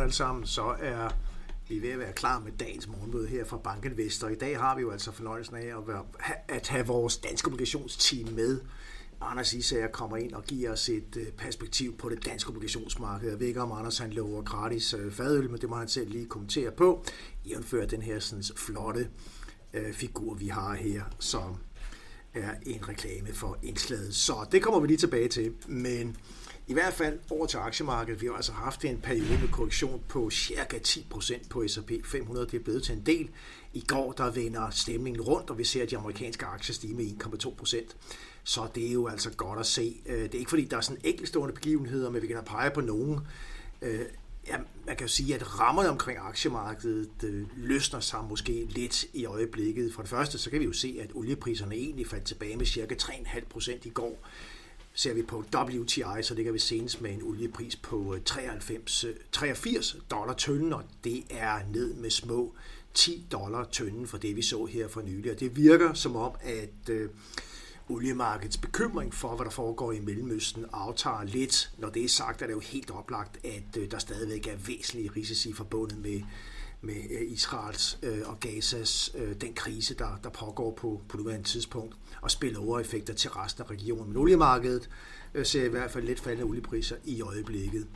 Ja, godmorgen alle sammen. Så er vi ved at være klar med dagens morgenmøde her fra Bankinvestor. I dag har vi jo altså fornøjelsen af at, være, at have vores danske obligationsteam med. Anders Isager kommer ind og giver os et øh, perspektiv på det danske obligationsmarked. Jeg ved ikke, om Anders han lover gratis øh, fadøl, men det må han selv lige kommentere på. Jævnfører den her sådan, flotte øh, figur, vi har her, som er en reklame for indslaget. Så det kommer vi lige tilbage til. Men i hvert fald over til aktiemarkedet. Vi har altså haft en periode med korrektion på cirka 10% på S&P 500. Det er blevet til en del. I går der vender stemningen rundt, og vi ser, at de amerikanske aktier stiger med 1,2%. Så det er jo altså godt at se. Øh, det er ikke fordi, der er sådan enkeltstående begivenheder, men vi kan da pege på nogen. Øh, ja, man kan jo sige, at rammerne omkring aktiemarkedet øh, løsner sig måske lidt i øjeblikket. For det første, så kan vi jo se, at oliepriserne egentlig faldt tilbage med cirka 3,5% i går. Ser vi på WTI, så ligger vi senest med en oliepris på øh, 93, 83 øh, dollar tønden, og det er ned med små 10 dollar tønden for det, vi så her for nylig. Og det virker som om, at øh, oliemarkedets bekymring for, hvad der foregår i Mellemøsten, aftager lidt. Når det er sagt, er det jo helt oplagt, at øh, der stadigvæk er væsentlige risici forbundet med med øh, Israels øh, og Gazas, øh, den krise, der, der pågår på, på nuværende tidspunkt, og spiller overeffekter til resten af regionen. Men oliemarkedet øh, ser i hvert fald lidt faldende oliepriser i øjeblikket.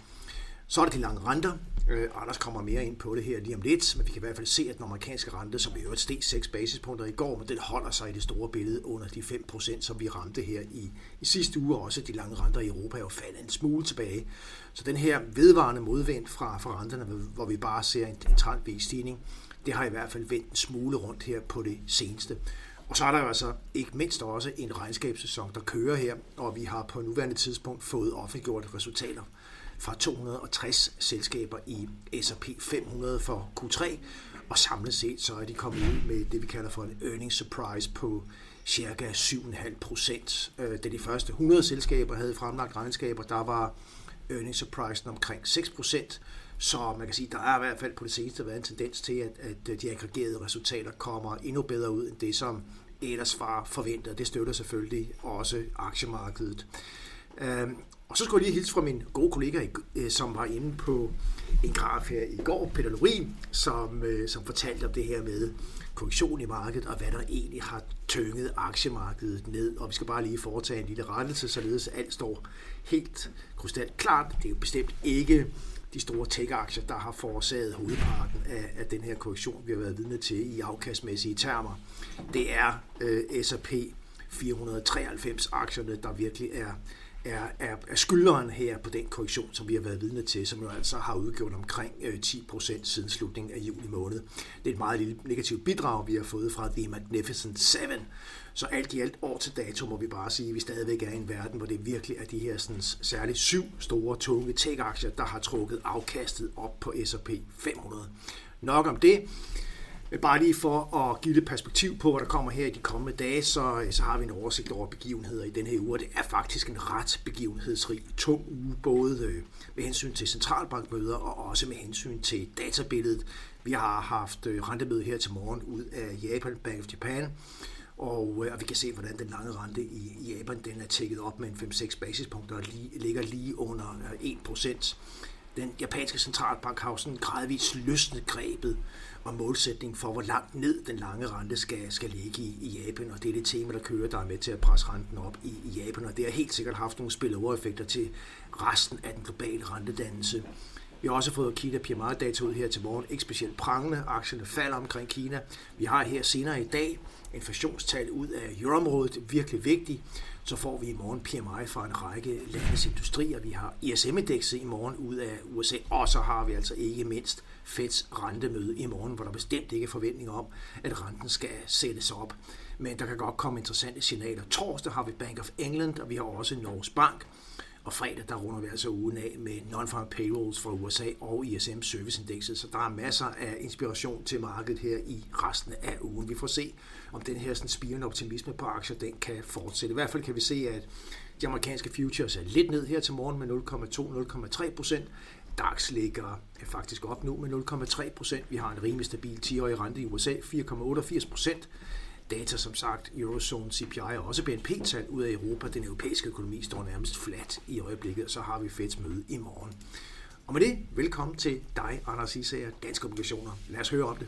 Så er der de lange renter. Øh, Anders kommer mere ind på det her lige om lidt, men vi kan i hvert fald se, at den amerikanske rente, som i øvrigt steg 6 basispunkter i går, men den holder sig i det store billede under de 5%, som vi ramte her i, i sidste uge. Også de lange renter i Europa er jo faldet en smule tilbage. Så den her vedvarende modvind fra, fra renterne, hvor vi bare ser en, en trendvis stigning, det har i hvert fald vendt en smule rundt her på det seneste. Og så er der jo altså ikke mindst også en regnskabssæson, der kører her, og vi har på nuværende tidspunkt fået offentliggjort resultater fra 260 selskaber i S&P 500 for Q3, og samlet set så er de kommet ud med det, vi kalder for en earnings surprise på cirka 7,5 procent. Øh, da de første 100 selskaber havde fremlagt regnskaber, der var earnings surprise omkring 6 procent. Så man kan sige, der er i hvert fald på det seneste været en tendens til, at, at de aggregerede resultater kommer endnu bedre ud end det, som ellers var forventet. Det støtter selvfølgelig også aktiemarkedet. Øh, og så skulle jeg lige hilse fra min gode kollega, øh, som var inde på en graf her i går, Peter Lori, som, øh, som fortalte om det her med korrektion i markedet, og hvad der egentlig har tynget aktiemarkedet ned. Og vi skal bare lige foretage en lille rettelse, således at alt står helt krystalt klart. Det er jo bestemt ikke de store tech-aktier, der har forårsaget hovedparten af, af den her korrektion, vi har været vidne til i afkastmæssige termer. Det er øh, S&P 493 aktierne, der virkelig er er, er, er skylderen her på den korrektion, som vi har været vidne til, som jo altså har udgjort omkring øh, 10% siden slutningen af juli måned. Det er et meget lille negativt bidrag, vi har fået fra The Magnificent Seven. Så alt i alt år til dato må vi bare sige, at vi stadigvæk er i en verden, hvor det virkelig er de her sådan, særligt syv store, tunge tech-aktier, der har trukket afkastet op på S&P 500. Nok om det. Men bare lige for at give det perspektiv på, hvad der kommer her i de kommende dage, så, øh, så har vi en oversigt over begivenheder i den her uge. Det er faktisk en ret begivenhedsrig, tung uge, både øh, med hensyn til centralbankmøder og også med hensyn til databilledet. Vi har haft øh, rentemøde her til morgen ud af Japan, Bank of Japan, og, og vi kan se, hvordan den lange rente i Japan den er tækket op med en 5-6 basispunkter og lige, ligger lige under 1%. Den japanske centralbank har jo sådan gradvist løsnet grebet og målsætning for, hvor langt ned den lange rente skal, skal ligge i, i Japan, og det er det tema, der kører, der er med til at presse renten op i, i Japan, og det har helt sikkert haft nogle spillover-effekter til resten af den globale rentedannelse. Vi har også fået Kina PMI-data ud her til morgen, ikke specielt prangende. Aktierne falder omkring Kina. Vi har her senere i dag inflationstal ud af euroområdet, virkelig vigtigt. Så får vi i morgen PMI fra en række landes industrier. Vi har ISM-indekset i morgen ud af USA, og så har vi altså ikke mindst Feds rentemøde i morgen, hvor der bestemt ikke er forventning om, at renten skal sættes op. Men der kan godt komme interessante signaler. Torsdag har vi Bank of England, og vi har også Norges Bank. Og fredag, der runder vi altså ugen af med non-farm payrolls fra USA og ISM serviceindekset, så der er masser af inspiration til markedet her i resten af ugen. Vi får se, om den her sådan, spirende optimisme på aktier, den kan fortsætte. I hvert fald kan vi se, at de amerikanske futures er lidt ned her til morgen med 0,2-0,3 procent. DAX ligger faktisk op nu med 0,3 procent. Vi har en rimelig stabil 10-årig rente i USA, 4,88 procent. Data som sagt, Eurozone CPI og også BNP-tal ud af Europa. Den europæiske økonomi står nærmest flat i øjeblikket, og så har vi Feds møde i morgen. Og med det, velkommen til dig, Anders Isager, Danske Obligationer. Lad os høre om det.